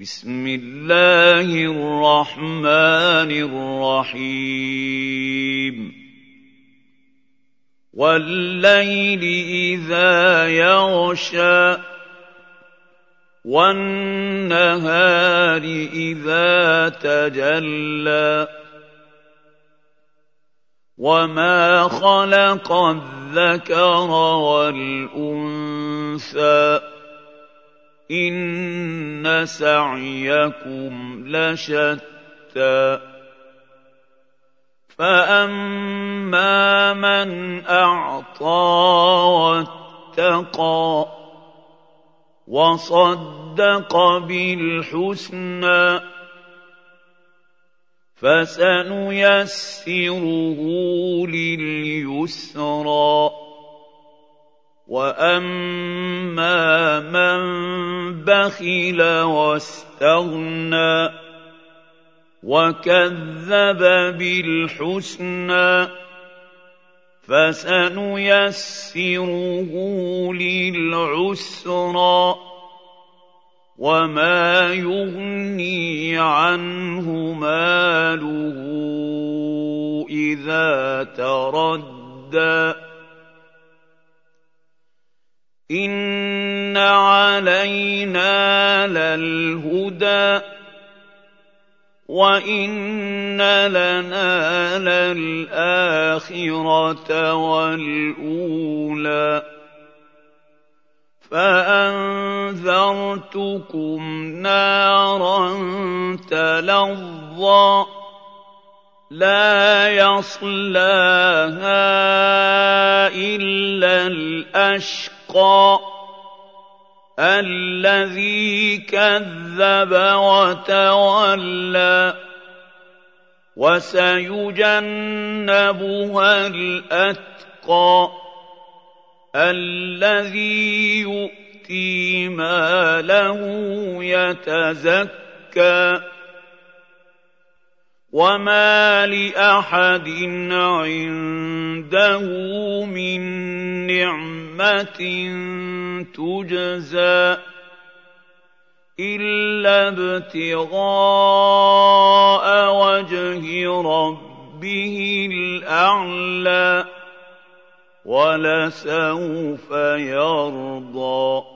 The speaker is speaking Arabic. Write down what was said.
بسم الله الرحمن الرحيم. والليل إذا يغشى والنهار إذا تجلى وما خلق الذكر والأنثى ان سعيكم لشتى فاما من اعطى واتقى وصدق بالحسنى فسنيسره لليسرى واما من بخل واستغنى وكذب بالحسنى فسنيسره للعسرى وما يغني عنه ماله إذا تردى ان علينا للهدى وان لنا للاخره والاولى فانذرتكم نارا تلظى لا يصلاها الا الاشقى الذي كذب وتولى وسيجنبها الأتقى الذي يؤتي ماله يتزكى وما لأحد عنده من نعمة تجزى إلا ابتغاء وجه ربه الأعلى ولسوف يرضى